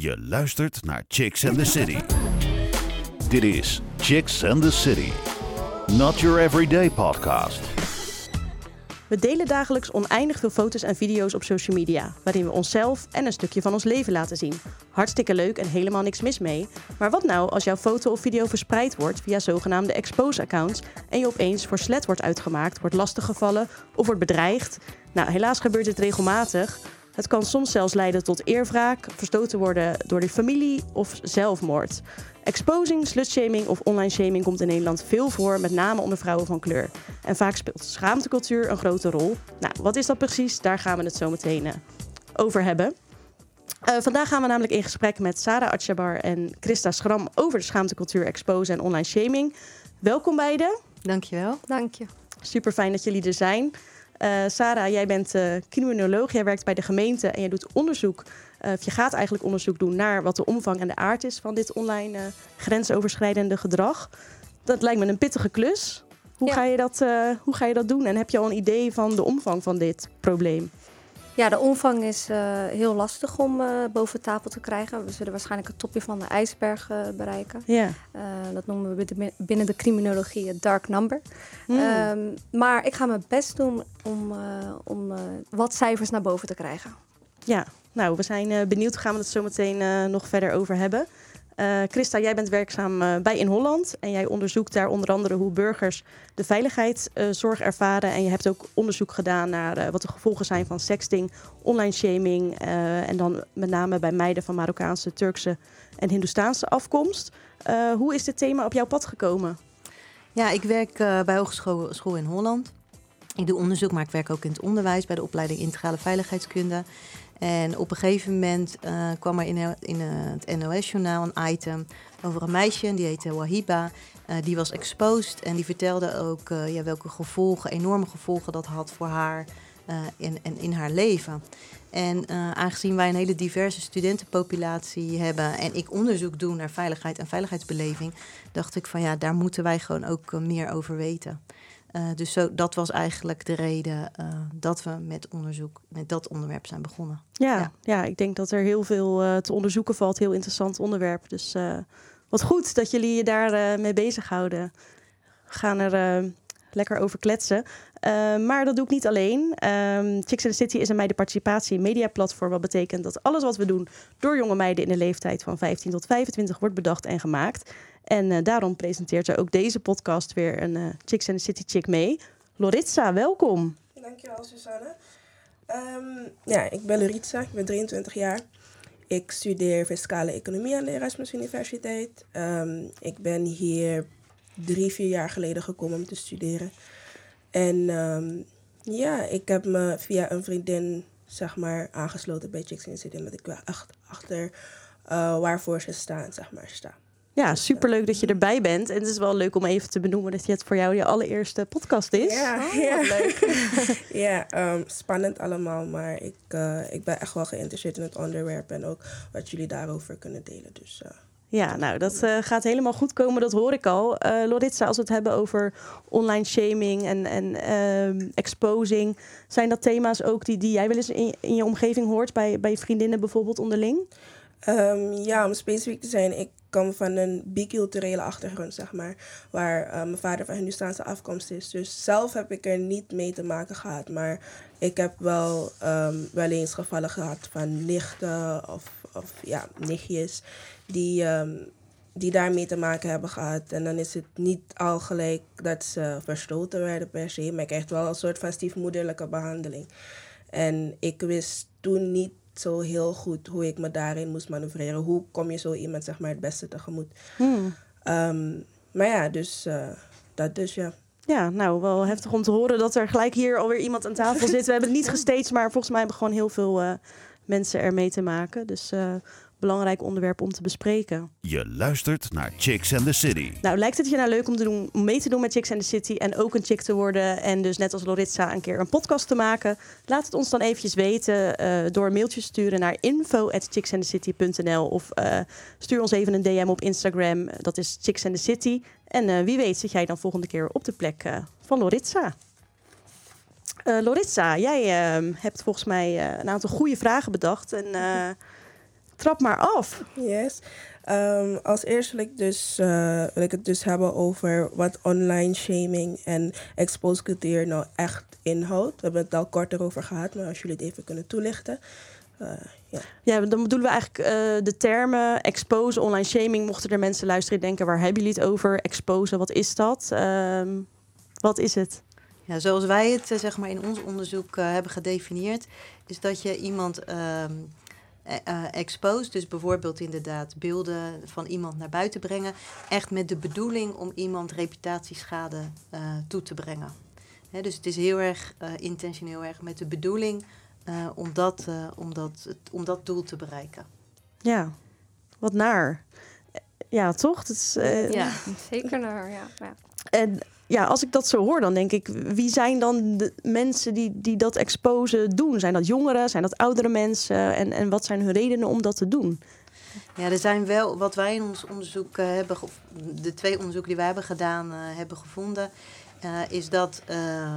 Je luistert naar Chicks and the City. Dit is Chicks and the City. Not your everyday podcast. We delen dagelijks oneindig veel foto's en video's op social media, waarin we onszelf en een stukje van ons leven laten zien. Hartstikke leuk en helemaal niks mis mee. Maar wat nou als jouw foto of video verspreid wordt via zogenaamde expose-accounts en je opeens voor slet wordt uitgemaakt, wordt lastiggevallen of wordt bedreigd? Nou, helaas gebeurt dit regelmatig. Het kan soms zelfs leiden tot eerwraak, verstoten worden door de familie of zelfmoord. Exposing, slutshaming of online shaming komt in Nederland veel voor, met name onder vrouwen van kleur. En vaak speelt schaamtecultuur een grote rol. Nou, wat is dat precies? Daar gaan we het zo meteen uh, over hebben. Uh, vandaag gaan we namelijk in gesprek met Sarah Atjabar en Christa Schram over de schaamtecultuur, expose en online shaming. Welkom beiden. Dankjewel. Dank je. Super fijn dat jullie er zijn. Uh, Sarah, jij bent uh, criminoloog, jij werkt bij de gemeente en jij doet onderzoek. Uh, je gaat eigenlijk onderzoek doen naar wat de omvang en de aard is van dit online grensoverschrijdende gedrag. Dat lijkt me een pittige klus. Hoe, ja. ga je dat, hoe ga je dat doen en heb je al een idee van de omvang van dit probleem? Ja, de omvang is uh, heel lastig om uh, boven tafel te krijgen. We zullen waarschijnlijk het topje van de ijsberg uh, bereiken. Ja. dat noemen we binnen de criminologie het dark number. Mm. Um, maar ik ga mijn best doen om, om wat cijfers naar boven te krijgen. Ja, nou, we zijn benieuwd. Gaan we het zo meteen nog verder over hebben. Uh, Christa, jij bent werkzaam uh, bij In Holland en jij onderzoekt daar onder andere hoe burgers de veiligheidszorg uh, ervaren. En je hebt ook onderzoek gedaan naar wat de gevolgen zijn van sexting, online shaming en dan met name bij meiden van Marokkaanse, Turkse en Hindoestaanse afkomst. hoe is dit thema op jouw pad gekomen? Ja, ik werk bij Hogeschool School in Holland. Ik doe onderzoek, maar ik werk ook in het onderwijs bij de opleiding Integrale Veiligheidskunde. En op een gegeven moment uh, kwam er in, in het NOS-journaal een item over een meisje, die heette Wahiba. Uh, die was exposed en die vertelde ook uh, ja, welke gevolgen, enorme gevolgen dat had voor haar en in haar leven. En aangezien wij een hele diverse studentenpopulatie hebben en ik onderzoek doe naar veiligheid en veiligheidsbeleving, dacht ik van ja, daar moeten wij gewoon ook meer over weten. Uh, dus zo, dat was eigenlijk de reden uh, dat we met onderzoek, met dat onderwerp zijn begonnen. Ja, ja. ja ik denk dat er heel veel uh, te onderzoeken valt. Heel interessant onderwerp. Dus wat goed dat jullie je daar mee bezighouden. We gaan er lekker over kletsen. maar dat doe ik niet alleen. Um, Chicks in the City is een meidenparticipatie mediaplatform. Wat betekent dat alles wat we doen door jonge meiden in de leeftijd van 15 tot 25 wordt bedacht en gemaakt. En uh, daarom presenteert er ook deze podcast weer een uh, Chicks and the City chick mee. Loritza, welkom. Dankjewel, Susanne. Um, ja, ik ben Loritza, ik ben 23 jaar. Ik studeer fiscale economie aan de Erasmus Universiteit. Um, ik ben hier drie, vier jaar geleden gekomen om te studeren. En um, ja, ik heb me via een vriendin zeg maar, aangesloten bij Chicks in the City. Omdat ik wel echt achter uh, waarvoor ze staan, zeg maar, sta. Ja, superleuk dat je erbij bent. En het is wel leuk om even te benoemen dat het voor jou je allereerste podcast is. Ja, oh, ja. leuk. ja, um, spannend allemaal. Maar ik, uh, ik ben echt wel geïnteresseerd in het onderwerp en ook wat jullie daarover kunnen delen. Dus, uh, ja, nou, dat uh, gaat helemaal goed komen, dat hoor ik al. Loritza, als we het hebben over online shaming en, en exposing, zijn dat thema's ook die, die jij wel eens in, in je omgeving hoort, bij, bij je vriendinnen bijvoorbeeld onderling? Um, ja, om specifiek te zijn, ik kom van een biculturele achtergrond, zeg maar. Waar uh, mijn vader van Hindustaanse afkomst is. Dus zelf heb ik er niet mee te maken gehad. Maar ik heb wel, um, wel eens gevallen gehad van nichten of, of ja, nichtjes. Die, um, die daarmee te maken hebben gehad. En dan is het niet al gelijk dat ze verstoten werden per se. Maar ik krijg wel een soort van stiefmoederlijke behandeling. En ik wist toen niet zo heel goed hoe ik me daarin moest manoeuvreren. Hoe kom je zo iemand zeg maar het beste tegemoet? Hmm. Um, maar ja, dus uh, dat dus ja. Ja, nou wel heftig om te horen dat er gelijk hier alweer iemand aan tafel zit. We hebben het niet gesteeds, maar volgens mij hebben gewoon heel veel uh, mensen er mee te maken. Dus uh, belangrijk onderwerp om te bespreken. Je luistert naar Chicks and the City. Nou, lijkt het je nou leuk om, te doen, om mee te doen met Chicks and the City en ook een chick te worden en dus net als Loritza een keer een podcast te maken? Laat het ons dan eventjes weten uh, door een mailtje te sturen naar info@chicksandthecity.nl of uh, stuur ons even een DM op Instagram. Dat is Chicks and the City. En uh, wie weet zit jij dan volgende keer op de plek van Loritza. Loritza, jij hebt volgens mij een aantal goede vragen bedacht en trap maar af. Yes. Ehm, als eerst wil ik, dus, uh, wil ik het dus hebben over wat online shaming en exposed cultuur nou echt inhoudt. We hebben het al kort erover gehad, maar als jullie het even kunnen toelichten. Uh, ja. ja, dan bedoelen we eigenlijk uh, de termen expose, online shaming. Mochten er mensen luisteren denken, waar hebben jullie het over? Expose, wat is dat? Um, wat is het? Ja, zoals wij het zeg maar in ons onderzoek hebben gedefinieerd, is dat je iemand ehm, uh, exposed. Dus bijvoorbeeld inderdaad beelden van iemand naar buiten brengen. Echt met de bedoeling om iemand reputatieschade uh, toe te brengen. dus het is heel erg uh, intentioneel erg met de bedoeling om, dat, om, dat, om dat doel te bereiken. Ja, wat naar. Ja, toch? Dat is, ja, zeker naar. Ja. ja. En ja, als ik dat zo hoor, dan denk ik, wie zijn dan de mensen die, die dat exposen doen? Zijn dat jongeren? Zijn dat oudere mensen? En, en wat zijn hun redenen om dat te doen? Ja, er zijn wel, wat wij in ons onderzoek uh, hebben, de twee onderzoeken die wij hebben gedaan, uh, hebben gevonden, uh, is dat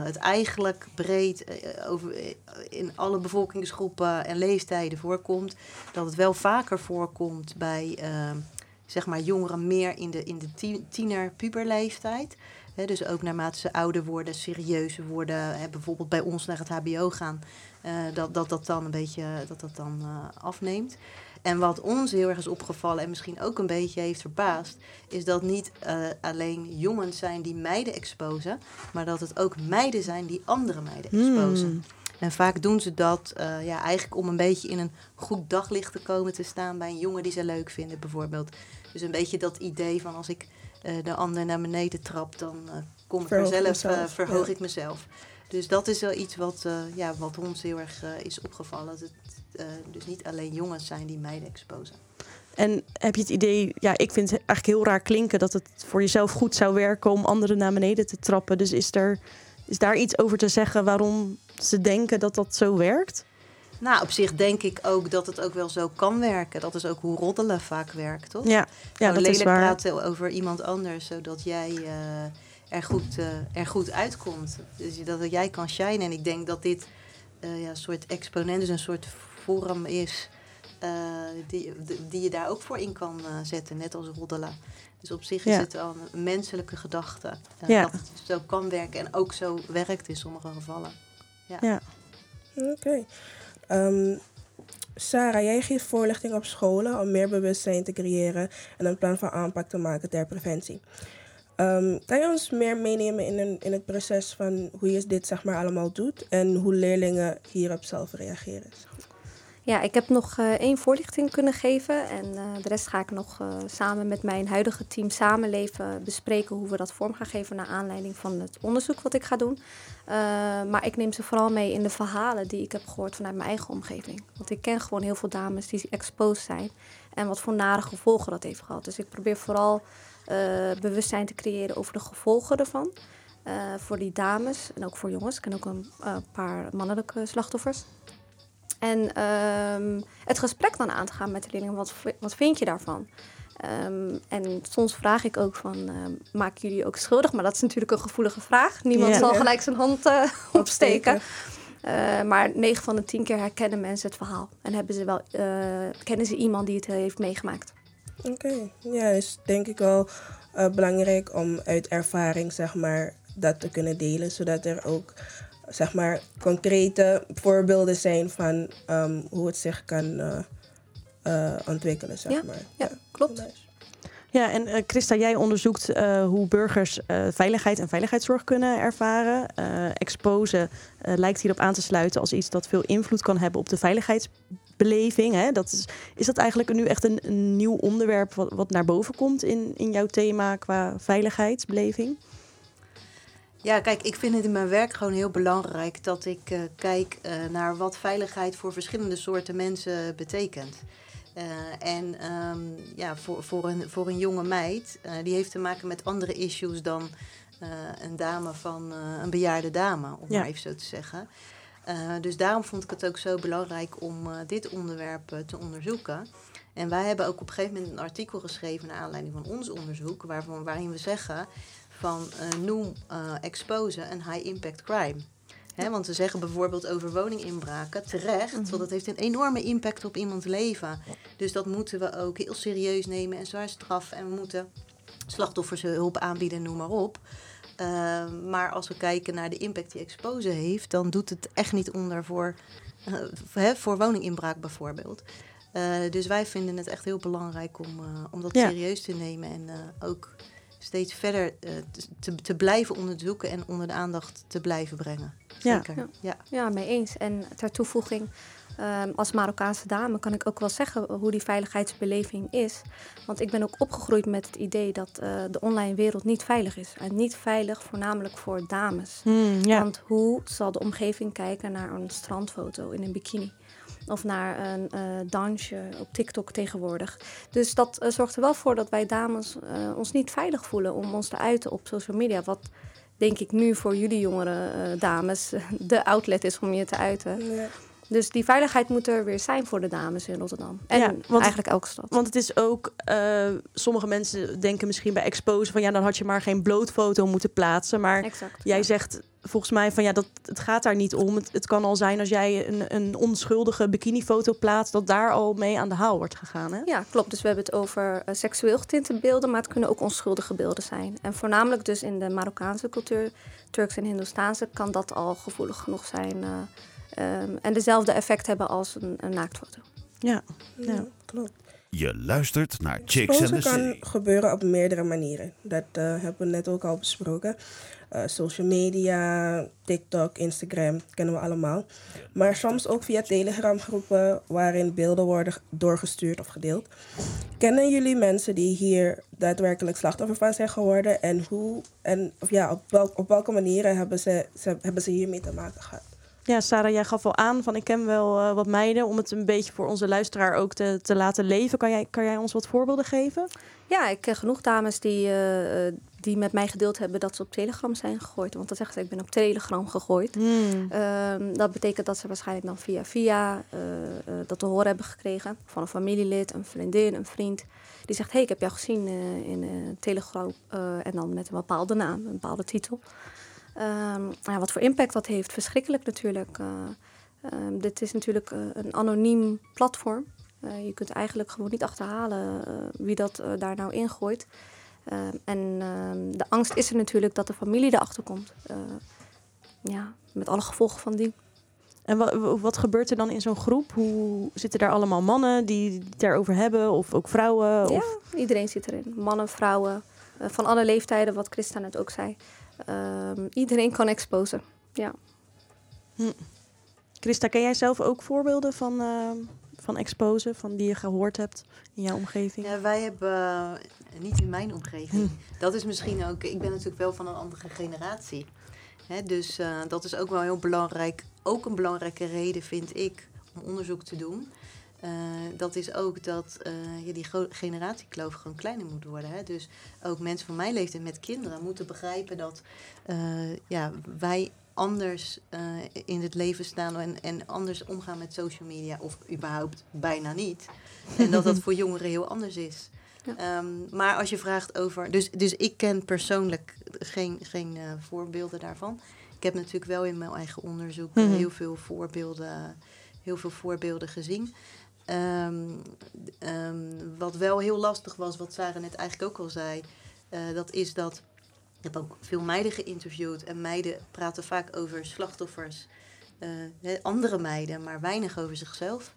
het eigenlijk breed over, in alle bevolkingsgroepen en leeftijden voorkomt. Dat het wel vaker voorkomt bij zeg maar jongeren meer in de, in de tiener-puberleeftijd dus ook naarmate ze ouder worden, serieuzer worden, bijvoorbeeld bij ons naar het HBO gaan, uh, dat, dat dat dan een beetje dat dat dan, uh, afneemt. En wat ons heel erg is opgevallen en misschien ook een beetje heeft verbaasd, is dat niet uh, alleen jongens zijn die meiden exposen, maar dat het ook meiden zijn die andere meiden exposen. Hmm. En vaak doen ze dat ja, eigenlijk om een beetje in een goed daglicht te komen te staan bij een jongen die ze leuk vinden, bijvoorbeeld. Dus een beetje dat idee van als ik de ander naar beneden trapt, dan uh, kom ik verhoog er zelf, uh, verhoog ik mezelf. Dus dat is wel iets wat, ja, wat ons heel erg is opgevallen. Dat het dus niet alleen jongens zijn die meiden exposen. En heb je het idee, ja, ik vind het eigenlijk heel raar klinken dat het voor jezelf goed zou werken om anderen naar beneden te trappen. Dus is, er, is daar iets over te zeggen waarom ze denken dat dat zo werkt? Nou, op zich denk ik ook dat het ook wel zo kan werken. Dat is ook hoe roddelen vaak werkt, toch? Ja, ja dat is waar. praten over iemand anders, zodat jij uh, er, goed, uh, er goed uitkomt. Dus dat jij kan shinen. En ik denk dat dit uh, ja, een soort exponent, dus een soort vorm is... die, die je daar ook voor in kan zetten, net als roddelen. Dus op zich is het al een menselijke gedachte. ja. Dat het zo kan werken en ook zo werkt in sommige gevallen. Ja. ja. Oké. Um, Sarah, jij geeft voorlichting op scholen om meer bewustzijn te creëren en een plan van aanpak te maken ter preventie. Um, kan je ons meer meenemen in, in het proces van hoe je dit zeg maar allemaal doet en hoe leerlingen hierop zelf reageren? Ja, ik heb nog uh, één voorlichting kunnen geven. En uh, de rest ga ik nog uh, samen met mijn huidige team Samenleven bespreken hoe we dat vorm gaan geven naar aanleiding van het onderzoek wat ik ga doen. maar ik neem ze vooral mee in de verhalen die ik heb gehoord vanuit mijn eigen omgeving. Want ik ken gewoon heel veel dames die exposed zijn en wat voor nare gevolgen dat heeft gehad. Dus ik probeer vooral bewustzijn te creëren over de gevolgen ervan. voor die dames en ook voor jongens. Ik ken ook een paar mannelijke slachtoffers. En ehm, het gesprek dan aan te gaan met de leerlingen. Wat, wat vind je daarvan? Um, en soms vraag ik ook van, uh, maken jullie ook schuldig? Maar dat is natuurlijk een gevoelige vraag. Niemand zal gelijk zijn hand uh, opsteken. Uh, maar 9 van de 10 keer herkennen mensen het verhaal. En hebben ze wel, eh, kennen ze iemand die het heeft meegemaakt. Oké, ja, is denk ik wel belangrijk om uit ervaring, zeg maar, dat te kunnen delen. Zodat er ook zeg maar, concrete voorbeelden zijn van um, hoe het zich kan uh, uh, ontwikkelen, zeg ja, maar. Ja, ja klopt. Ja, en uh, Christa, jij onderzoekt hoe burgers veiligheid en veiligheidszorg kunnen ervaren. Exposen lijkt hierop aan te sluiten als iets dat veel invloed kan hebben op de veiligheidsbeleving. Hè? Dat is, is dat eigenlijk nu echt een, een nieuw onderwerp wat, wat naar boven komt in, in jouw thema qua veiligheidsbeleving? Ja, kijk, ik vind het in mijn werk gewoon heel belangrijk dat ik uh, kijk uh, naar wat veiligheid voor verschillende soorten mensen betekent. Uh, en um, ja, voor, voor, een, voor een jonge meid, die heeft te maken met andere issues dan een dame van een bejaarde dame, om ja. maar even zo te zeggen. dus daarom vond ik het ook zo belangrijk om dit onderwerp te onderzoeken. En wij hebben ook op een gegeven moment een artikel geschreven naar aanleiding van ons onderzoek, waarvan, waarin we zeggen van uh, noem uh, exposen een high impact crime. Want ze zeggen bijvoorbeeld over woninginbraken terecht, want dat heeft een enorme impact op iemands leven. Dus dat moeten we ook heel serieus nemen en zwaar straffen. En we moeten slachtoffers hulp aanbieden, noem maar op. Uh, maar als we kijken naar de impact die Expose heeft, dan doet het echt niet onder voor, uh, voor woninginbraak bijvoorbeeld. Uh, dus wij vinden het echt heel belangrijk om, om dat ja. serieus te nemen en ook steeds verder te, te blijven onderzoeken en onder de aandacht te blijven brengen. Zeker. Ja, ja. ja mee eens. En ter toevoeging, Um, als Marokkaanse dame kan ik ook wel zeggen hoe die veiligheidsbeleving is. Want ik ben ook opgegroeid met het idee dat uh, de online wereld niet veilig is. En niet veilig voornamelijk voor dames. Mm, ja. Want hoe zal de omgeving kijken naar een strandfoto in een bikini? Of naar een uh, dansje op TikTok tegenwoordig. Dus dat uh, zorgt er wel voor dat wij dames ons niet veilig voelen om ons te uiten op social media. Wat denk ik nu voor jullie jongere dames de outlet is om je te uiten. Dus die veiligheid moet er weer zijn voor de dames in Rotterdam. En ja, want, eigenlijk elke stad. Want het is ook, uh, sommige mensen denken misschien bij expose van ja, dan had je maar geen blootfoto moeten plaatsen. Maar exact, jij ja. zegt volgens mij van ja, dat, het gaat daar niet om. Het, het kan al zijn als jij een, een onschuldige bikinifoto plaatst, dat daar al mee aan de haal wordt gegaan. Hè? Ja, klopt. Dus we hebben het over uh, seksueel getinte beelden, maar het kunnen ook onschuldige beelden zijn. En voornamelijk dus in de Marokkaanse cultuur, Turks en Hindoestaanse, kan dat al gevoelig genoeg zijn. Uh, Um, en dezelfde effect hebben als een, een naaktfoto. Ja, ja. ja, klopt. Je luistert naar Chicks and the kan City. gebeuren op meerdere manieren. Dat uh, hebben we net ook al besproken. Uh, social media, TikTok, Instagram, kennen we allemaal. Maar soms ook via Telegram-groepen waarin beelden worden doorgestuurd of gedeeld. Kennen jullie mensen die hier daadwerkelijk slachtoffer van zijn geworden? En, hoe, en of ja, op, wel, op welke manieren hebben ze, ze, hebben ze hiermee te maken gehad? Ja, Sarah, jij gaf al aan van ik ken wel uh, wat meiden om het een beetje voor onze luisteraar ook te, te laten leven. Kan jij, kan jij ons wat voorbeelden geven? Ja, ik ken genoeg dames die, uh, die met mij gedeeld hebben dat ze op Telegram zijn gegooid. Want dat zeggen ze, ik ben op Telegram gegooid. Hmm. Uh, dat betekent dat ze waarschijnlijk dan via via dat te horen hebben gekregen van een familielid, een vriendin, een vriend. Die zegt, hé, hey, ik heb jou gezien in Telegram en dan met een bepaalde naam, een bepaalde titel. Um, ja, wat voor impact dat heeft, verschrikkelijk natuurlijk. Uh, um, dit is natuurlijk uh, een anoniem platform. Uh, je kunt eigenlijk gewoon niet achterhalen wie dat daar nou ingooit. en de angst is er natuurlijk dat de familie erachter komt. ja, met alle gevolgen van die. En wat, wat gebeurt er dan in zo'n groep? Hoe zitten daar allemaal mannen die het erover hebben? Of ook vrouwen? Of? Ja, iedereen zit erin. Mannen, vrouwen, van alle leeftijden, wat Christa net ook zei. Um, iedereen kan exposen. Ja. Hm. Christa, ken jij zelf ook voorbeelden van, uh, van exposen, van die je gehoord hebt in jouw omgeving? Ja, wij hebben uh, niet in mijn omgeving. Hm. Dat is misschien ook. Ik ben natuurlijk wel van een andere generatie. Hè, dus uh, dat is ook wel heel belangrijk. Ook een belangrijke reden vind ik om onderzoek te doen. Uh, dat is ook dat uh, ja, die generatiekloof gewoon kleiner moet worden. Hè? Dus ook mensen van mijn leeftijd met kinderen moeten begrijpen dat uh, ja, wij anders in het leven staan en, en anders omgaan met social media, of überhaupt bijna niet. En dat dat voor jongeren heel anders is. Ja. Um, maar als je vraagt over. Dus, dus ik ken persoonlijk geen, geen voorbeelden daarvan. Ik heb natuurlijk wel in mijn eigen onderzoek mm -hmm. heel veel voorbeelden, heel veel voorbeelden gezien. Um, um, wat wel heel lastig was, wat Sarah net eigenlijk ook al zei, uh, dat is dat ik heb ook veel meiden geïnterviewd en meiden praten vaak over slachtoffers, uh, andere meiden, maar weinig over zichzelf.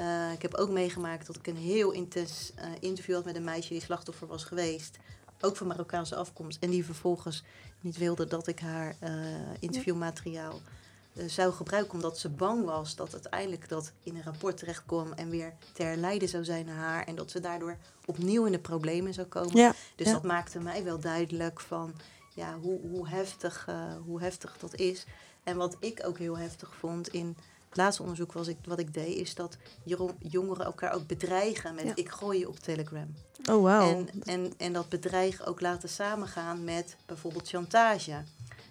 Uh, ik heb ook meegemaakt dat ik een heel intens interview had met een meisje die slachtoffer was geweest, ook van Marokkaanse afkomst, en die vervolgens niet wilde dat ik haar interviewmateriaal zou gebruiken omdat ze bang was dat uiteindelijk dat in een rapport terecht kwam en weer ter lijden zou zijn naar haar en dat ze daardoor opnieuw in de problemen zou komen. Ja, dus ja. dat maakte mij wel duidelijk van ja, hoe, hoe, heftig, uh, hoe heftig dat is. En wat ik ook heel heftig vond in het laatste onderzoek was ik, wat ik deed, is dat jongeren elkaar ook bedreigen met Ja. ik gooi je op Telegram. Oh, wauw. En, en, en dat bedreigen ook laten samengaan met bijvoorbeeld chantage.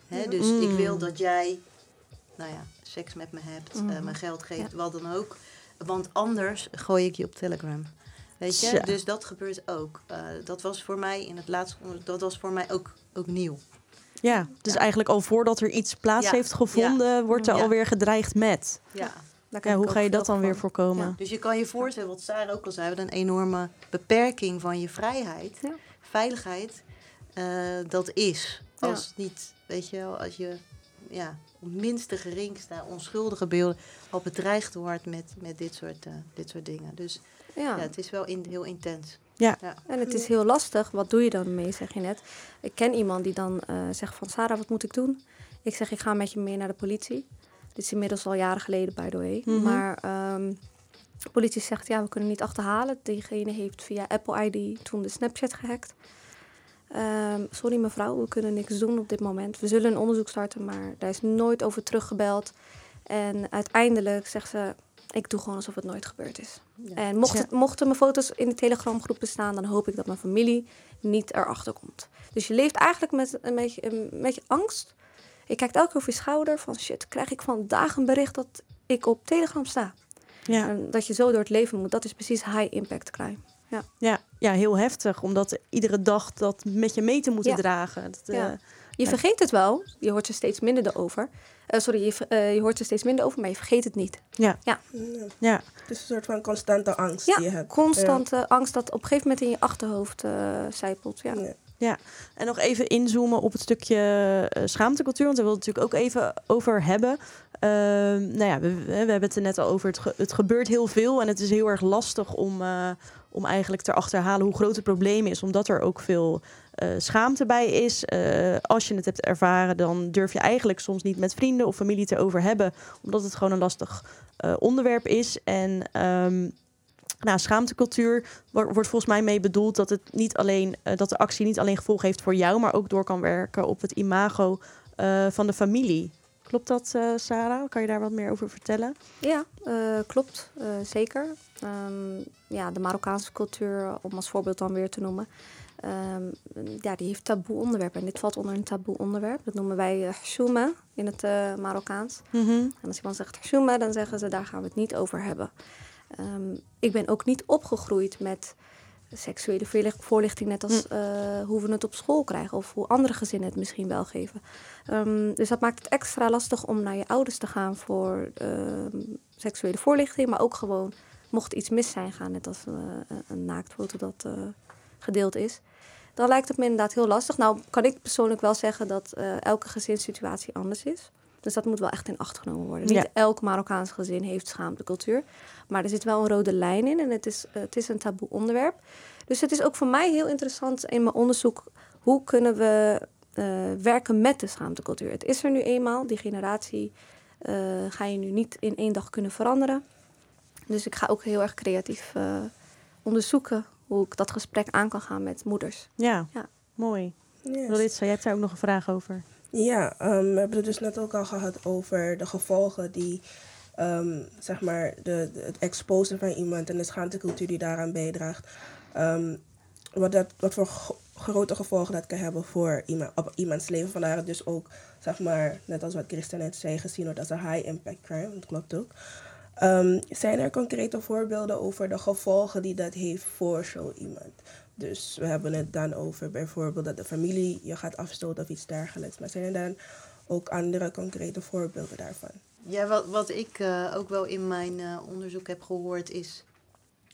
Hè, dus Mm. ik wil dat jij, nou ja, seks met me hebt, Mhm. eh, mijn geld geeft, Ja. wat dan ook. Want anders gooi ik je op Telegram. Weet je? Tja. Dus dat gebeurt ook. Eh, dat was voor mij in het laatste onderzoek, dat was voor mij ook, ook nieuw. Ja, dus Ja. eigenlijk al voordat er iets plaats Ja. heeft gevonden, wordt er Ja. alweer gedreigd met. Ja. Ja, hoe ga je dat dan weer voorkomen? Dus je kan je voorstellen, wat Sarah ook al zei, wat een enorme beperking van je vrijheid, Ja. veiligheid, eh, dat is. Ja. Als niet, weet je wel, als je ja, minste geringste onschuldige beelden al bedreigd wordt met, met dit, soort, eh, dit soort dingen. Dus Ja. ja, het is wel in, heel intens. Ja. En het is heel lastig. Wat doe je dan mee, zeg je net? Ik ken iemand die dan eh, zegt van... Sarah, wat moet ik doen? Ik zeg, ik ga met je mee naar de politie. Dit is inmiddels al jaren geleden, by the way. Mhm. Maar ehm, de politie zegt, ja, we kunnen niet achterhalen. Diegene heeft via Apple ID toen de Snapchat gehackt. Ehm, sorry mevrouw, we kunnen niks doen op dit moment. We zullen een onderzoek starten, maar daar is nooit over teruggebeld. En uiteindelijk zegt ze, ik doe gewoon alsof het nooit gebeurd is. Ja. En mocht het- mochten mijn foto's in de telegramgroepen staan, dan hoop ik dat mijn familie niet erachter komt. Dus je leeft eigenlijk met een beetje, een beetje angst. Je kijkt elke keer over je schouder van shit, krijg ik vandaag een bericht dat ik op Telegram sta. Ja. En dat je zo door het leven moet, dat is precies high impact crime. Ja, ja, heel heftig. Omdat iedere dag dat met je mee te moeten Ja. dragen. Dat, eh, Ja. Je Ja. vergeet het wel, je hoort er steeds minder over. Eh, sorry, je, eh, je hoort er steeds minder over, maar je vergeet het niet. Ja. ja. Het is een soort van constante angst Ja, die je hebt. Constante angst dat op een gegeven moment in je achterhoofd eh zijpelt. Ja. Ja. Ja, en nog even inzoomen op het stukje schaamtecultuur, want daar wil ik het natuurlijk ook even over hebben. Ehm, nou ja, we, we hebben het er net al over. Het, ge- het gebeurt heel veel en het is heel erg lastig om, eh, om eigenlijk te achterhalen hoe groot het probleem is, omdat er ook veel eh, schaamte bij is. Eh, als je het hebt ervaren, dan durf je eigenlijk soms niet met vrienden of familie te over hebben, omdat het gewoon een lastig onderwerp is. En ehm, nou, schaamtecultuur wo- wordt volgens mij mee bedoeld dat, het niet alleen, dat de actie niet alleen gevolg heeft voor jou, maar ook door kan werken op het imago van de familie. Klopt dat, eh, Sarah? Kan je daar wat meer over vertellen? Ja, eh, klopt. eh, zeker. Ehm, ja, de Marokkaanse cultuur, om als voorbeeld dan weer te noemen. ehm, ja, die heeft taboe onderwerpen. En dit valt onder een taboe onderwerp. Dat noemen wij uh, in het Marokkaans. En als iemand zegt hashuma, dan zeggen ze daar gaan we het niet over hebben. Ehm, ik ben ook niet opgegroeid met seksuele voorlicht- voorlichting, net als eh, hoe we het op school krijgen of hoe andere gezinnen het misschien wel geven. Ehm, dus dat maakt het extra lastig om naar je ouders te gaan voor ehm, seksuele voorlichting, maar ook gewoon mocht iets mis zijn gaan, net als eh, een- naaktfoto dat eh, gedeeld is. Dan lijkt het me inderdaad heel lastig. Nou kan ik persoonlijk wel zeggen dat elke gezinssituatie anders is. Dus dat moet wel echt in acht genomen worden. Niet Ja. elk Marokkaans gezin heeft schaamtecultuur. Maar er zit wel een rode lijn in en het is, eh, het is een taboe onderwerp. Dus het is ook voor mij heel interessant in mijn onderzoek... hoe kunnen we eh, werken met de schaamtecultuur. Het is er nu eenmaal. Die generatie eh, ga je nu niet in één dag kunnen veranderen. Dus ik ga ook heel erg creatief eh, onderzoeken... hoe ik dat gesprek aan kan gaan met moeders. Ja, Ja. mooi. Yes. Jij hebt daar ook nog een vraag over. Ja, ehm, we hebben het dus net ook al gehad over de gevolgen die, ehm, zeg maar, de, het exposen van iemand en de schaamtecultuur die daaraan bijdraagt. Ehm, wat, dat, wat voor gro- grote gevolgen dat kan hebben voor iemand, op iemands leven. Vandaar het dus ook, zeg maar, net als wat Christa net zei, gezien wordt als een high impact crime. Dat klopt ook. Zijn er concrete voorbeelden over de gevolgen die dat heeft voor zo iemand? Dus we hebben het dan over bijvoorbeeld dat de familie je gaat afstoten of iets dergelijks. Maar zijn er dan ook andere concrete voorbeelden daarvan? Ja, wat, wat ik eh, ook wel in mijn eh, onderzoek heb gehoord is.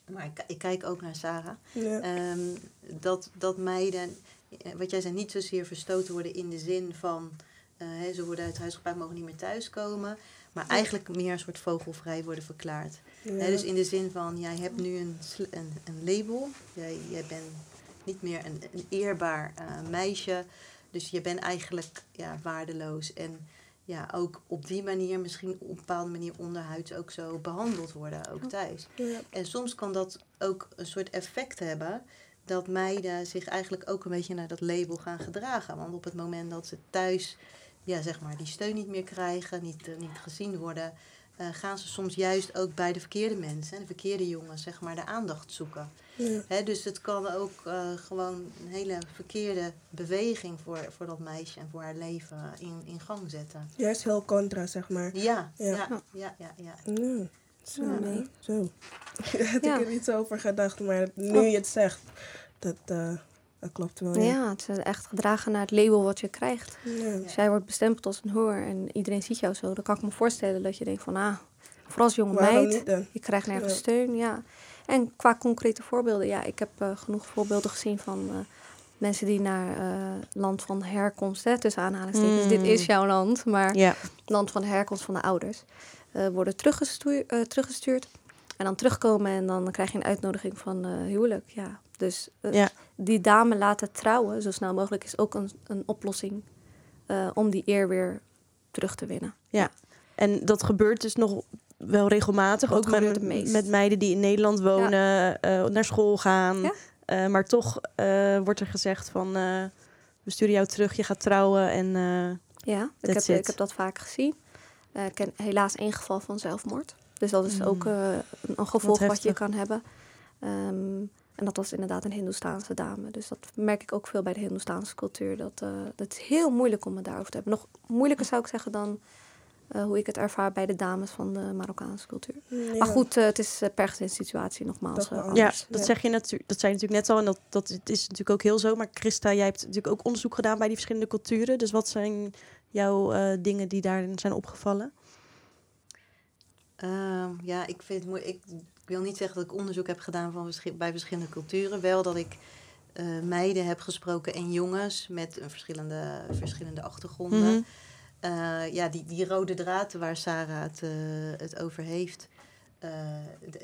Maar ik, ik kijk ook naar Sarah. Ja. Ehm, dat, dat meiden, eh, wat jij zei, niet zozeer verstoten worden in de zin van. hè, ze worden uit huis geplaatst, mogen niet meer thuiskomen. Maar eigenlijk meer een soort vogelvrij worden verklaard. Ja. Dus in de zin van, jij hebt nu een, een, een label. Jij, jij bent niet meer een, een eerbaar eh, meisje. Dus je bent eigenlijk ja, waardeloos. En ja, ook op die manier, misschien op een bepaalde manier onderhuids ook zo behandeld worden, ook thuis. Ja. En soms kan dat ook een soort effect hebben dat meiden zich eigenlijk ook een beetje naar dat label gaan gedragen. Want op het moment dat ze thuis ja, zeg maar, die steun niet meer krijgen, niet, eh, niet gezien worden, eh, gaan ze soms juist ook bij de verkeerde mensen, de verkeerde jongens, zeg maar, de aandacht zoeken. Ja. Dus het kan ook eh, gewoon een hele verkeerde beweging voor, voor dat meisje en voor haar leven in, in gang zetten. Juist heel contra, zeg maar. Ja, Ja. ja, ja, ja. ja, Ja. Zo, Ja, nee. zo. Daar had Ja. ik er niet zo over gedacht, maar nu je het zegt, dat, eh, dat klopt wel. Ja, Ja. het is echt gedragen naar het label wat je krijgt. Ja. Jij wordt bestempeld als een hoer en iedereen ziet jou zo, dan kan ik me voorstellen dat je denkt van, ah, vooral als jonge Waarom meid, niet je krijgt nergens Ja. steun, ja. En qua concrete voorbeelden, ja, ik heb eh, genoeg voorbeelden gezien van eh, mensen die naar eh, land van herkomst, hè, tussen aanhalingstekens, Mm. dit is jouw land, maar Ja, land van herkomst van de ouders, worden teruggestuur, teruggestuurd. En dan terugkomen en dan krijg je een uitnodiging van huwelijk. Ja. Dus Ja. Die dame laten trouwen, zo snel mogelijk, is ook een, een oplossing eh, om die eer weer terug te winnen. en dat gebeurt dus nog wel regelmatig. Dat ook met, met meiden die in Nederland wonen, eh, naar school gaan. Ja. Eh, maar toch wordt er gezegd van, we sturen jou terug, je gaat trouwen. En Ja, ik heb, ik heb dat vaak gezien. Ik ken helaas één geval van zelfmoord. Dus dat is Mm. ook een, gevolg wat, je kan hebben. Ehm, en dat was inderdaad een Hindoestaanse dame. Dus dat merk ik ook veel bij de Hindoestaanse cultuur. Dat, eh, dat is heel moeilijk om het daarover te hebben. Nog moeilijker zou ik zeggen dan eh, hoe ik het ervaar bij de dames van de Marokkaanse cultuur. Ja. Maar goed, eh, het is per gezinssituatie nogmaals Toch wel eh, anders. ja, dat, Ja. zeg je natuurlijk, dat zei je natuurlijk net al. En dat, dat het is natuurlijk ook heel zo. Maar Christa, jij hebt natuurlijk ook onderzoek gedaan bij die verschillende culturen. Dus wat zijn jouw eh, dingen die daarin zijn opgevallen? Ehm, ja, ik vind het mooi. Ik, ik wil niet zeggen dat ik onderzoek heb gedaan van bij verschillende culturen. Wel dat ik eh, meiden heb gesproken en jongens met een verschillende, verschillende achtergronden. Mhm. Eh, ja, die, die rode draad waar Sarah het, eh, het over heeft,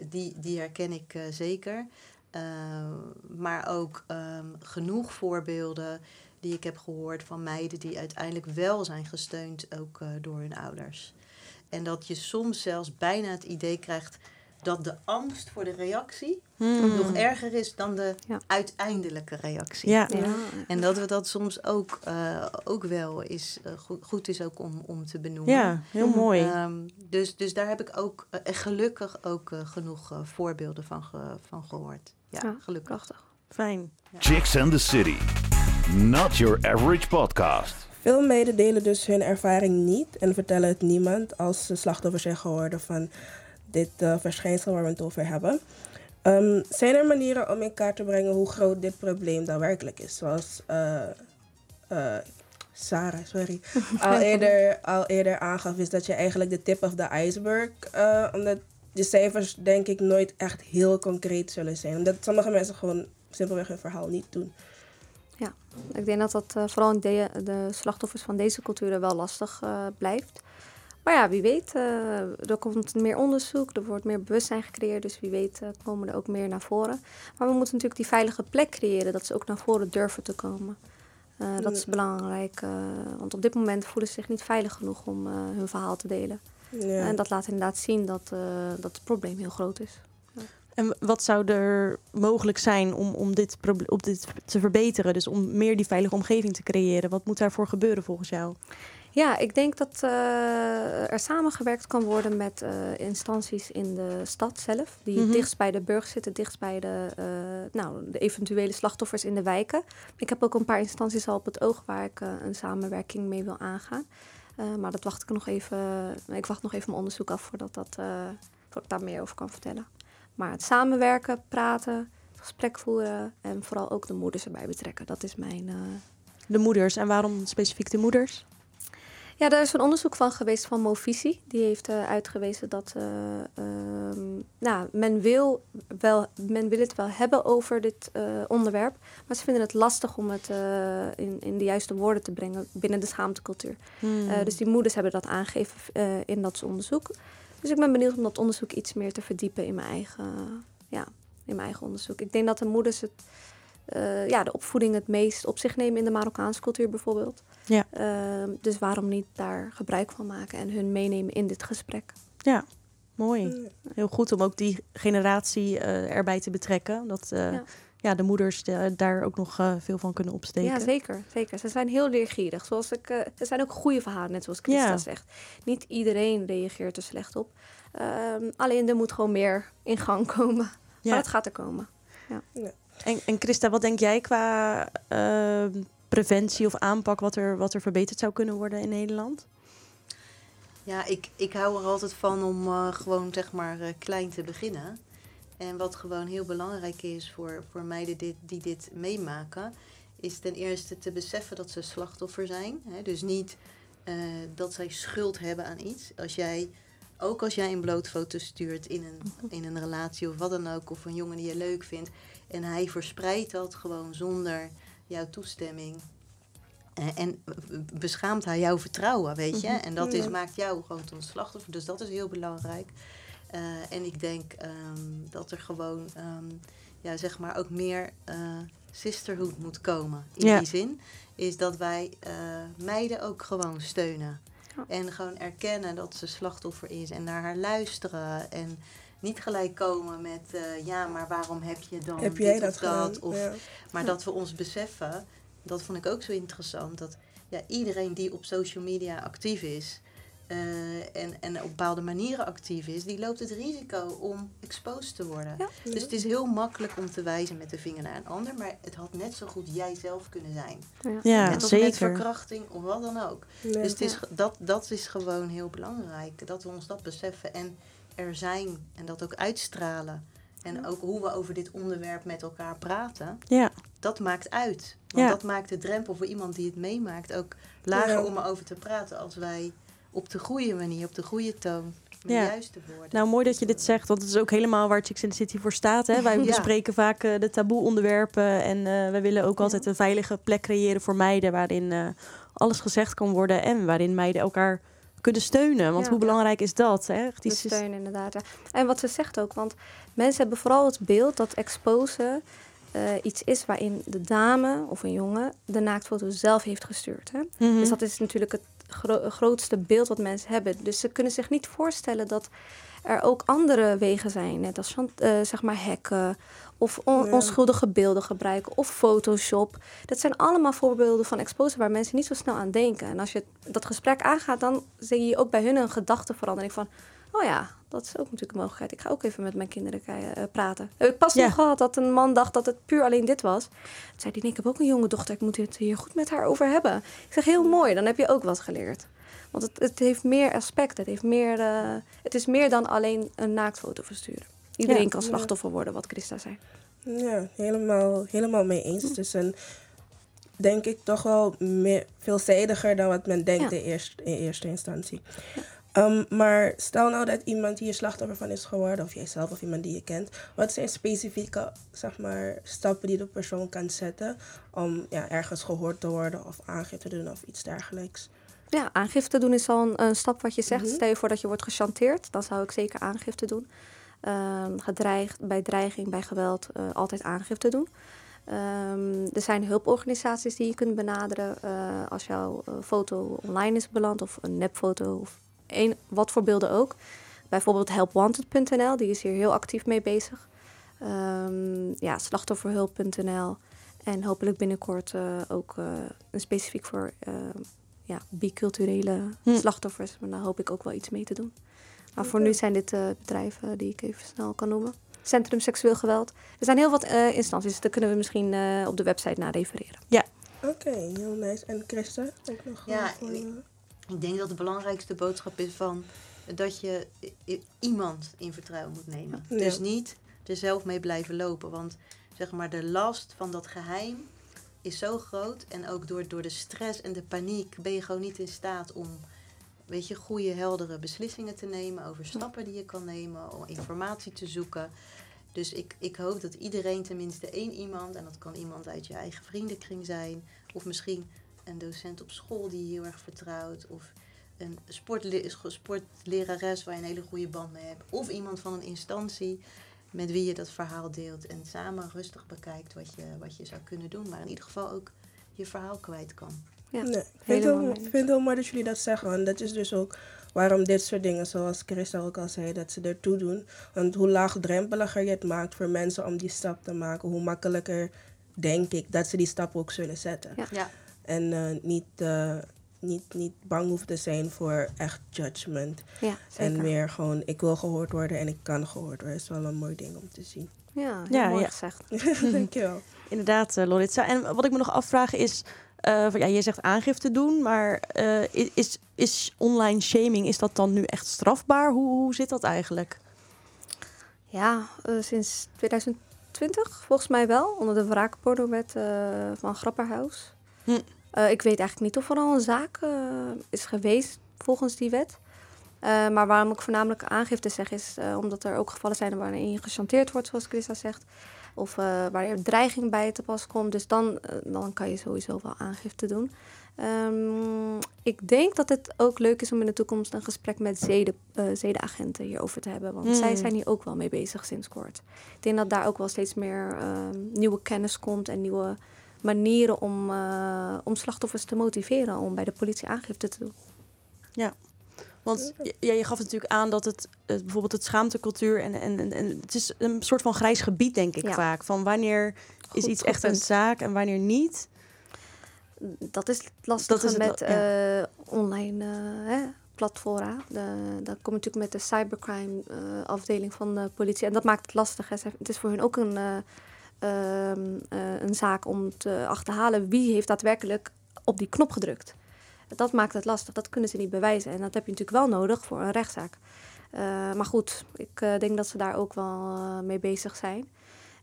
die, die herken ik zeker. Maar ook ehm, genoeg voorbeelden die ik heb gehoord van meiden die uiteindelijk wel zijn gesteund, ook door hun ouders. En dat je soms zelfs bijna het idee krijgt dat de angst voor de reactie Hmm. nog erger is dan de Ja. uiteindelijke reactie. Ja. Ja. En dat we dat soms ook, eh, ook wel is, eh, goed, goed is ook om, om te benoemen. ja, heel mooi. Ehm, dus, dus daar heb ik ook eh, gelukkig ook genoeg voorbeelden van, ge- van gehoord. Ja, Ja, gelukkig. Prachtig. Fijn. Chicks and the City. Not your average podcast. Veel meiden delen dus hun ervaring niet en vertellen het niemand als ze slachtoffers zijn geworden van dit eh, verschijnsel waar we het over hebben. Ehm, zijn er manieren om in kaart te brengen hoe groot dit probleem daadwerkelijk is? Zoals eh, Sarah, sorry, al eerder, al eerder aangaf, is dat je eigenlijk de tip of the iceberg, omdat de cijfers denk ik nooit echt heel concreet zullen zijn. Omdat sommige mensen gewoon simpelweg hun verhaal niet doen. Ik denk dat dat vooral in de, de slachtoffers van deze culturen wel lastig blijft. Maar ja, wie weet, eh, er komt meer onderzoek, er wordt meer bewustzijn gecreëerd. Dus wie weet eh, komen er ook meer naar voren. Maar we moeten natuurlijk die veilige plek creëren, dat ze ook naar voren durven te komen. Eh, dat is Ja. belangrijk, want op dit moment voelen ze zich niet veilig genoeg om hun verhaal te delen. Ja. En dat laat inderdaad zien dat, dat het probleem heel groot is. En wat zou er mogelijk zijn om, om, dit om dit te verbeteren? Dus om meer die veilige omgeving te creëren. Wat moet daarvoor gebeuren volgens jou? Ja, ik denk dat eh, er samengewerkt kan worden met eh, instanties in de stad zelf. Die het dichtst bij de burger zitten, dichtst bij de, eh, nou, de eventuele slachtoffers in de wijken. Ik heb ook een paar instanties al op het oog waar ik een samenwerking mee wil aangaan. Maar dat wacht ik nog even. Ik wacht nog even mijn onderzoek af voordat, dat, voordat ik daar meer over kan vertellen. Maar het samenwerken, praten, gesprek voeren en vooral ook de moeders erbij betrekken. Dat is mijn, De moeders. En waarom specifiek de moeders? Ja, daar is een onderzoek van geweest van Movisie. Die heeft eh, uitgewezen dat eh, ehm, nou, men, wil wel, men wil het wel hebben over dit eh, onderwerp. Maar ze vinden het lastig om het in, in de juiste woorden te brengen binnen de schaamtecultuur. Hmm. Dus die moeders hebben dat aangegeven in dat onderzoek. Dus ik ben benieuwd om dat onderzoek iets meer te verdiepen in mijn eigen, ja, in mijn eigen onderzoek. Ik denk dat de moeders het, eh, ja, de opvoeding het meest op zich nemen in de Marokkaanse cultuur bijvoorbeeld. Ja. Ehm, dus waarom niet daar gebruik van maken en hun meenemen in dit gesprek? Ja, mooi. Heel goed om ook die generatie eh, erbij te betrekken. Dat eh, Ja. ja. de moeders daar ook nog eh, veel van kunnen opsteken. Ja, zeker, zeker. Ze zijn heel leergierig. Zoals ik, eh, er zijn ook goede verhalen, net zoals Christa Ja. zegt. Niet iedereen reageert er slecht op. Ehm, alleen er moet gewoon meer in gang komen. Ja. Maar het gaat er komen. En, en Christa, wat denk jij qua eh, preventie of aanpak wat er, wat er verbeterd zou kunnen worden in Nederland? Ja, ik, ik hou er altijd van om eh, gewoon zeg maar eh, klein te beginnen. En wat gewoon heel belangrijk is voor, voor meiden dit, die dit meemaken, is ten eerste te beseffen dat ze slachtoffer zijn. Hè? Dus niet eh, dat zij schuld hebben aan iets. Als jij, ook als jij een blootfoto stuurt in een, in een relatie of wat dan ook, of een jongen die je leuk vindt, en hij verspreidt dat gewoon zonder jouw toestemming. Eh, en beschaamt hij jouw vertrouwen, weet je? En dat is, maakt jou gewoon tot slachtoffer. Dus dat is heel belangrijk. Uh, en ik denk um, dat er gewoon, um, ja, zeg maar, ook meer uh, sisterhood moet komen. In ja. die zin is dat wij uh, meiden ook gewoon steunen. En gewoon erkennen dat ze slachtoffer is en naar haar luisteren. En niet gelijk komen met, ja, maar waarom heb je dan heb jij dit dat of dat? Of, ja. Maar dat we ons beseffen, dat vond ik ook zo interessant, dat ja, iedereen die op social media actief is, uh, en, en op bepaalde manieren actief is, die loopt het risico om exposed te worden. Ja. Dus het is heel makkelijk om te wijzen met de vinger naar een ander, maar het had net zo goed jij zelf kunnen zijn. Ja, ja net zeker. met verkrachting of wat dan ook. Ja. Dus het is, dat, dat is gewoon heel belangrijk, dat we ons dat beseffen en er zijn en dat ook uitstralen. En ook hoe we over dit onderwerp met elkaar praten, ja. dat maakt uit. Want dat maakt de drempel voor iemand die het meemaakt ook lager om erover te praten als wij op de goede manier, op de goede toon. Met ja. de juiste woorden. Nou, mooi dat je dit zegt, want het is ook helemaal waar Chicks in the City voor staat. Hè? Wij ja. bespreken vaak uh, de taboe-onderwerpen en uh, wij willen ook altijd een veilige plek creëren voor meiden waarin uh, alles gezegd kan worden en waarin meiden elkaar kunnen steunen. Want ja. hoe belangrijk is dat? Hè? Die steun inderdaad. Ja. En wat ze zegt ook, want mensen hebben vooral het beeld dat exposen uh, iets is waarin de dame of een jongen de naaktfoto zelf heeft gestuurd. Hè? Mm -hmm. Dus dat is natuurlijk het gro grootste beeld wat mensen hebben. Dus ze kunnen zich niet voorstellen dat er ook andere wegen zijn, net als uh, zeg maar hacken of on ja. onschuldige beelden gebruiken of Photoshop. Dat zijn allemaal voorbeelden van exposure waar mensen niet zo snel aan denken. En als je dat gesprek aangaat, dan zie je ook bij hun een gedachteverandering van, oh ja, dat is ook natuurlijk een mogelijkheid. Ik ga ook even met mijn kinderen uh, praten. Ik heb pas ja. nog gehad dat een man dacht dat het puur alleen dit was. Toen zei hij, nee, ik heb ook een jonge dochter. Ik moet het hier goed met haar over hebben. Ik zeg, heel mooi. Dan heb je ook wat geleerd. Want het, het heeft meer aspecten. Het, heeft meer, uh, het is meer dan alleen een naaktfoto versturen. Iedereen ja. kan slachtoffer worden, wat Christa zei. Ja, helemaal, helemaal mee eens. Het is een, denk ik, toch wel meer, veelzijdiger dan wat men denkt in, eerst, in eerste instantie. Um, maar stel nou dat iemand hier slachtoffer van is geworden, of jijzelf of iemand die je kent. Wat zijn specifieke zeg maar, stappen die de persoon kan zetten om ja, ergens gehoord te worden of aangifte te doen of iets dergelijks? Ja, aangifte doen is al een, een stap wat je zegt. Mm -hmm. Stel je voor dat je wordt gechanteerd, dan zou ik zeker aangifte doen. Um, gedreigd, bij dreiging, bij geweld, uh, altijd aangifte doen. Um, er zijn hulporganisaties die je kunt benaderen uh, als jouw uh, foto online is beland of een nepfoto of een, wat voor beelden ook. Bijvoorbeeld helpwanted.nl, die is hier heel actief mee bezig. Um, ja, slachtofferhulp.nl. En hopelijk binnenkort uh, ook een specifiek voor ja, biculturele hm. slachtoffers. Maar daar hoop ik ook wel iets mee te doen. Maar okay. voor nu zijn dit bedrijven die ik even snel kan noemen. Centrum Seksueel Geweld. Er zijn heel wat instanties, dus daar kunnen we misschien op de website naar refereren. Ja. Oké, okay, heel nice. En Christa? Ook nog ja, voor, ik denk dat de belangrijkste boodschap is van dat je iemand in vertrouwen moet nemen. Ja. Dus niet er zelf mee blijven lopen. Want zeg maar, de last van dat geheim is zo groot. En ook door, door de stress en de paniek ben je gewoon niet in staat om weet je, goede, heldere beslissingen te nemen over stappen die je kan nemen, om informatie te zoeken. Dus ik, ik hoop dat iedereen tenminste één iemand, en dat kan iemand uit je eigen vriendenkring zijn, of misschien een docent op school die je heel erg vertrouwt. Of een sportle sportlerares waar je een hele goede band mee hebt. Of iemand van een instantie met wie je dat verhaal deelt. En samen rustig bekijkt wat je, wat je zou kunnen doen. Maar in ieder geval ook je verhaal kwijt kan. Ja, nee, ik vind het heel, heel mooi dat jullie dat zeggen. En dat is dus ook waarom dit soort dingen, zoals Christa ook al zei, dat ze ertoe doen. Want hoe laagdrempeliger je het maakt voor mensen om die stap te maken, hoe makkelijker denk ik dat ze die stap ook zullen zetten. Ja. ja. En uh, niet, uh, niet, niet bang hoeft te zijn voor echt judgment. Ja, en meer gewoon, ik wil gehoord worden en ik kan gehoord worden. is wel een mooi ding om te zien. Ja, ja, mooi ja. gezegd. Dankjewel. Inderdaad, uh, Loritza. En wat ik me nog afvraag is, uh, van, ja, je zegt aangifte doen, maar uh, is, is online shaming, is dat dan nu echt strafbaar? Hoe, hoe zit dat eigenlijk? Ja, eh, sinds 2020 volgens mij wel. Onder de wraakpornowet eh van Grapperhaus. Hm. Eh, ik weet eigenlijk niet of er al een zaak eh, is geweest volgens die wet. Eh, maar waarom ik voornamelijk aangifte zeg is eh, omdat er ook gevallen zijn waarin je gechanteerd wordt, zoals Christa zegt. Of eh, waar er dreiging bij te pas komt. Dus dan, eh, dan kan je sowieso wel aangifte doen. Ehm, ik denk dat het ook leuk is om in de toekomst een gesprek met zeden, eh, zedenagenten hierover te hebben. Want zij Hmm. zijn hier ook wel mee bezig sinds kort. Ik denk dat daar ook wel steeds meer ehm, nieuwe kennis komt en nieuwe manieren om, om slachtoffers te motiveren om bij de politie aangifte te doen. Want ja, je gaf natuurlijk aan dat het bijvoorbeeld het schaamtecultuur en, en, en, het is een soort van grijs gebied, denk ik Ja. vaak. Van wanneer is iets echt een zaak en wanneer niet. Dat is het lastige Dat is met ja. eh, online eh, hè, platforma. Dan kom je natuurlijk met de cybercrime eh, afdeling van de politie. En dat maakt het lastig. Hè. Het is voor hun ook een, eh, ehm, eh, een zaak om te achterhalen wie heeft daadwerkelijk op die knop gedrukt. Dat maakt het lastig. Dat kunnen ze niet bewijzen. En dat heb je natuurlijk wel nodig voor een rechtszaak. Eh, maar goed, ik eh, denk dat ze daar ook wel eh, mee bezig zijn.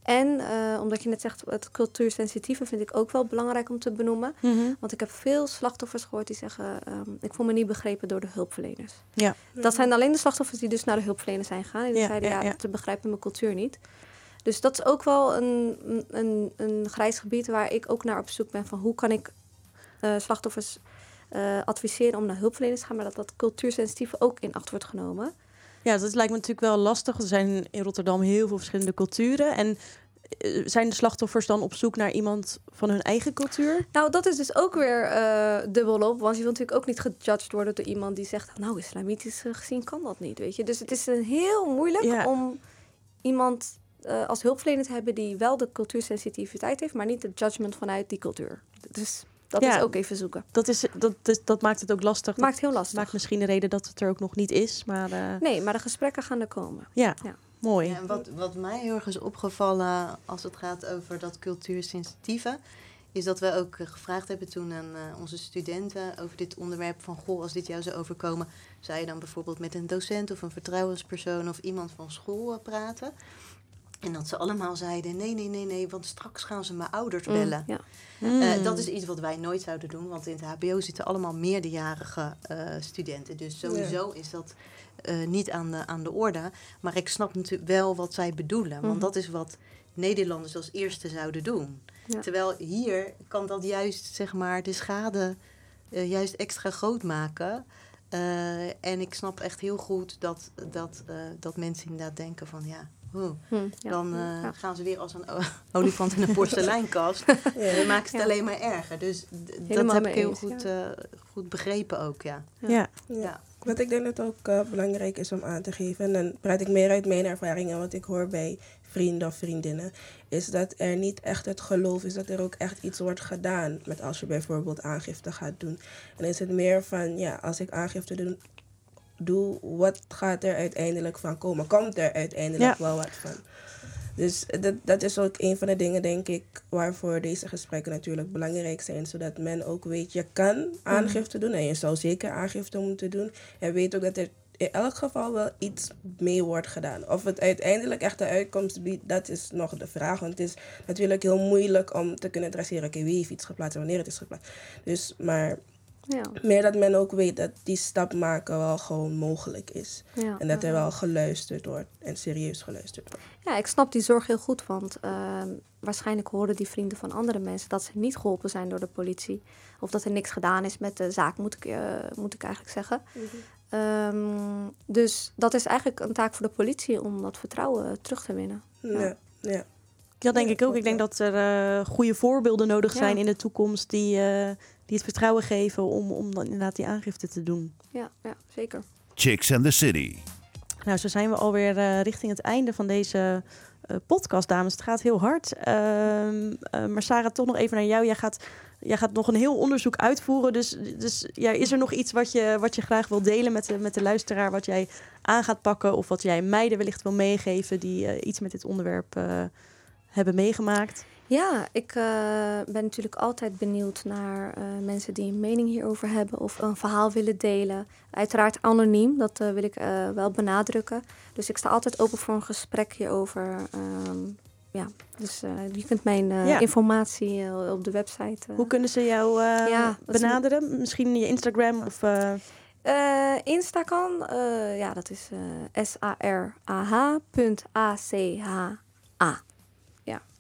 En omdat je net zegt, het cultuursensitieve vind ik ook wel belangrijk om te benoemen. Want ik heb veel slachtoffers gehoord die zeggen: ehm, Ik voel me niet begrepen door de hulpverleners. Ja. Dat zijn alleen de slachtoffers die dus naar de hulpverleners zijn gegaan. En die Ja, zeiden: ja, Ja, ja. ze begrijpen mijn cultuur niet. Dus dat is ook wel een, een, een grijs gebied waar ik ook naar op zoek ben: van hoe kan ik slachtoffers eh, adviseren om naar hulpverleners te gaan, maar dat dat cultuursensitieve ook in acht wordt genomen. Ja, dat lijkt me natuurlijk wel lastig. Er zijn in Rotterdam heel veel verschillende culturen. En eh, zijn de slachtoffers dan op zoek naar iemand van hun eigen cultuur? Nou, dat is dus ook weer eh dubbelop. Want je wil natuurlijk ook niet gejudged worden door iemand die zegt... nou, islamitisch gezien kan dat niet, weet je. Dus het is een heel moeilijk Ja. om iemand als hulpverlener te hebben... die wel de cultuursensitiviteit heeft, maar niet de judgment vanuit die cultuur. Dus dat Ja. is ook even zoeken. Dat, is, dat, is, dat maakt het ook lastig. Het maakt heel lastig. Dat maakt misschien de reden dat het er ook nog niet is. Maar eh, Nee, maar de gesprekken gaan er komen. ja, Ja. mooi. Ja, en wat, wat mij heel erg is opgevallen als het gaat over dat cultuursensitieve, is dat we ook eh, gevraagd hebben toen aan eh, onze studenten over dit onderwerp van goh, als dit jou zou overkomen, zou je dan bijvoorbeeld met een docent of een vertrouwenspersoon of iemand van school praten? En dat ze allemaal zeiden: nee, nee, nee, nee, want straks gaan ze mijn ouders bellen. Ja. Mm. Eh, dat is iets wat wij nooit zouden doen, want in het HBO zitten allemaal meerderjarige eh, studenten. Dus sowieso is dat eh, niet aan de, aan de orde. Maar ik snap natuurlijk wel wat zij bedoelen, want Mhm. dat is wat Nederlanders als eerste zouden doen. Ja. Terwijl hier kan dat juist zeg maar de schade eh, juist extra groot maken. Eh, en ik snap echt heel goed dat, dat, eh, dat mensen inderdaad denken van ja, oh, Hm, ja. dan eh, Ja. gaan ze weer als een olifant in een porseleinkast. Ja. Dan maakt het Ja. alleen maar erger. Dus dat heb ik heel eens, goed, eh, goed begrepen ook, ja. ja. Ja. Ja. Wat ik denk dat ook eh, belangrijk is om aan te geven, en dan praat ik meer uit mijn ervaring en wat ik hoor bij vrienden of vriendinnen, is dat er niet echt het geloof is dat er ook echt iets wordt gedaan met als je bijvoorbeeld aangifte gaat doen. En dan is het meer van, ja, als ik aangifte doe, doe wat gaat er uiteindelijk van komen? Komt er uiteindelijk Ja. wel wat van? Dus dat, dat is ook een van de dingen, denk ik, waarvoor deze gesprekken natuurlijk belangrijk zijn. Zodat men ook weet, je kan aangifte doen en je zou zeker aangifte moeten doen. En weet ook dat er in elk geval wel iets mee wordt gedaan. Of het uiteindelijk echt de uitkomst biedt, dat is nog de vraag. Want het is natuurlijk heel moeilijk om te kunnen traceren, oké, wie heeft iets geplaatst en wanneer het is geplaatst. Dus, maar Ja. meer dat men ook weet dat die stap maken wel gewoon mogelijk is. Ja. En dat er wel geluisterd wordt en serieus geluisterd wordt. Ja, ik snap die zorg heel goed, want ehm, waarschijnlijk horen die vrienden van andere mensen dat ze niet geholpen zijn door de politie. Of dat er niks gedaan is met de zaak, moet ik, eh, moet ik eigenlijk zeggen. Ehm, dus dat is eigenlijk een taak voor de politie om dat vertrouwen terug te winnen. Ja, ja. Dat denk Ja, ik ook. Ik denk dat er eh, goede voorbeelden nodig Ja. zijn in de toekomst die, eh, die het vertrouwen geven om, om dan inderdaad die aangifte te doen. Ja, ja zeker. Chicks and the City. Nou, zo zijn we alweer eh richting het einde van deze eh, podcast, dames. Het gaat heel hard. Ehm, eh, maar Sarah, toch nog even naar jou. Jij gaat, jij gaat nog een heel onderzoek uitvoeren. Dus, dus ja, is er nog iets wat je, wat je graag wil delen met de, met de luisteraar? Wat jij aan gaat pakken of wat jij meiden wellicht wil meegeven die eh, iets met dit onderwerp eh, hebben meegemaakt? Ja, ik eh, ben natuurlijk altijd benieuwd naar eh, mensen die een mening hierover hebben of een verhaal willen delen. Uiteraard anoniem, dat eh, wil ik wel benadrukken. Dus ik sta altijd open voor een gesprek hierover. Ehm, ja, dus je kunt mijn Ja. informatie op de website. Hoe kunnen ze jou Ja, benaderen? Misschien je Instagram of... Eh, Insta kan, ja, dat is eh S-A-R-A-H.A-C-H-A.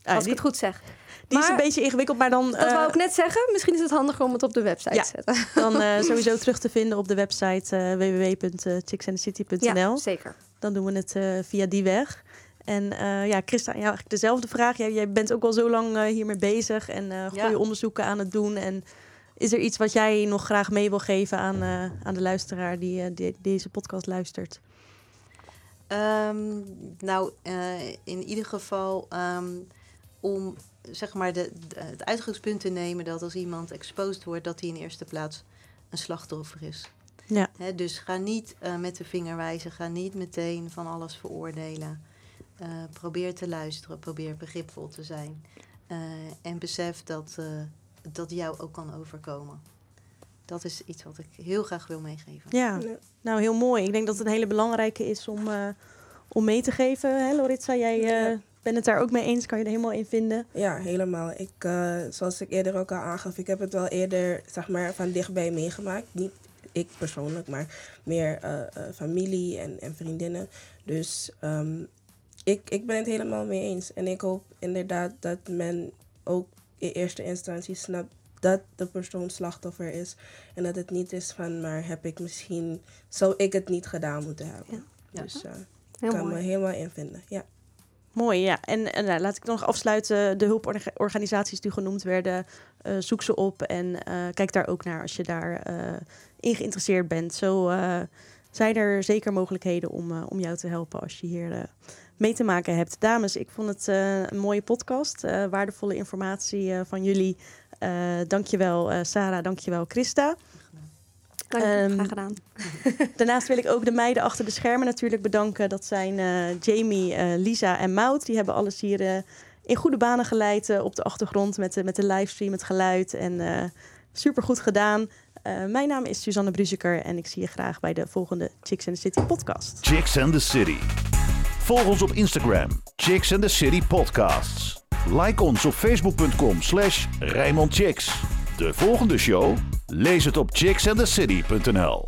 Ah, als die, ik het goed zeg. die is een beetje ingewikkeld, maar dan, Dat eh, wou ik net zeggen. Misschien is het handiger om het op de website Ja. te zetten. dan eh, sowieso terug te vinden op de website eh www.chicksandthecity.nl. Ja, zeker. Dan doen we het eh, via die weg. En eh, ja, Christa, aan jou eigenlijk dezelfde vraag. Jij, jij bent ook al zo lang eh, hiermee bezig en eh goede Ja. onderzoeken aan het doen. En is er iets wat jij nog graag mee wil geven aan, eh, aan de luisteraar die, eh, die deze podcast luistert? Ehm, nou, eh, in ieder geval ehm, om zeg maar de, de- het uitgangspunt te nemen dat als iemand exposed wordt, dat hij in eerste plaats een slachtoffer is. Ja. Hè, dus ga niet eh, met de vinger wijzen, ga niet meteen van alles veroordelen. Eh, probeer te luisteren, probeer begripvol te zijn. Eh, en besef dat, eh, dat jou ook kan overkomen. Dat is iets wat ik heel graag wil meegeven. Ja, nou heel mooi. Ik denk dat het een hele belangrijke is om, eh, om mee te geven. Hè, Loritza, jij bent het daar ook mee eens? Kan je er helemaal in vinden? Ja, helemaal. Ik, eh, zoals ik eerder ook al aangaf, ik heb het wel eerder zeg maar, van dichtbij meegemaakt. Niet ik persoonlijk, maar meer eh, eh, familie en, en vriendinnen. Dus ehm, ik, ik ben het helemaal mee eens. En ik hoop inderdaad dat men ook in eerste instantie snapt dat de persoon slachtoffer is. En dat het niet is van, maar heb ik misschien, zou ik het niet gedaan moeten hebben. Ja. Dus eh, ik kan me helemaal invinden. Ja. Mooi, ja. En, en nou, laat ik nog afsluiten. De hulporganisaties die genoemd werden, eh, zoek ze op en eh, kijk daar ook naar als je daar in geïnteresseerd bent. Zo zijn er zeker mogelijkheden om, om jou te helpen als je hier mee te maken hebt. Dames, ik vond het een mooie podcast. waardevolle informatie van jullie. Dankjewel uh, Sarah, dankjewel Christa. Dank je, Ehm, graag gedaan. Daarnaast wil ik ook de meiden achter de schermen natuurlijk bedanken. Dat zijn eh, Jamie, eh, Lisa en Mout. Die hebben alles hier eh, in goede banen geleid op de achtergrond met, de met de livestream, het geluid. En eh super goed gedaan. Eh, mijn naam is Suzanne Bruzeker en ik zie je graag bij de volgende Chicks and the City podcast. Chicks and the City. Volg ons op Instagram, Chicks and the City Podcasts. Like ons op facebook.com slash Chicks. De volgende show? Lees het op chicksandthecity.nl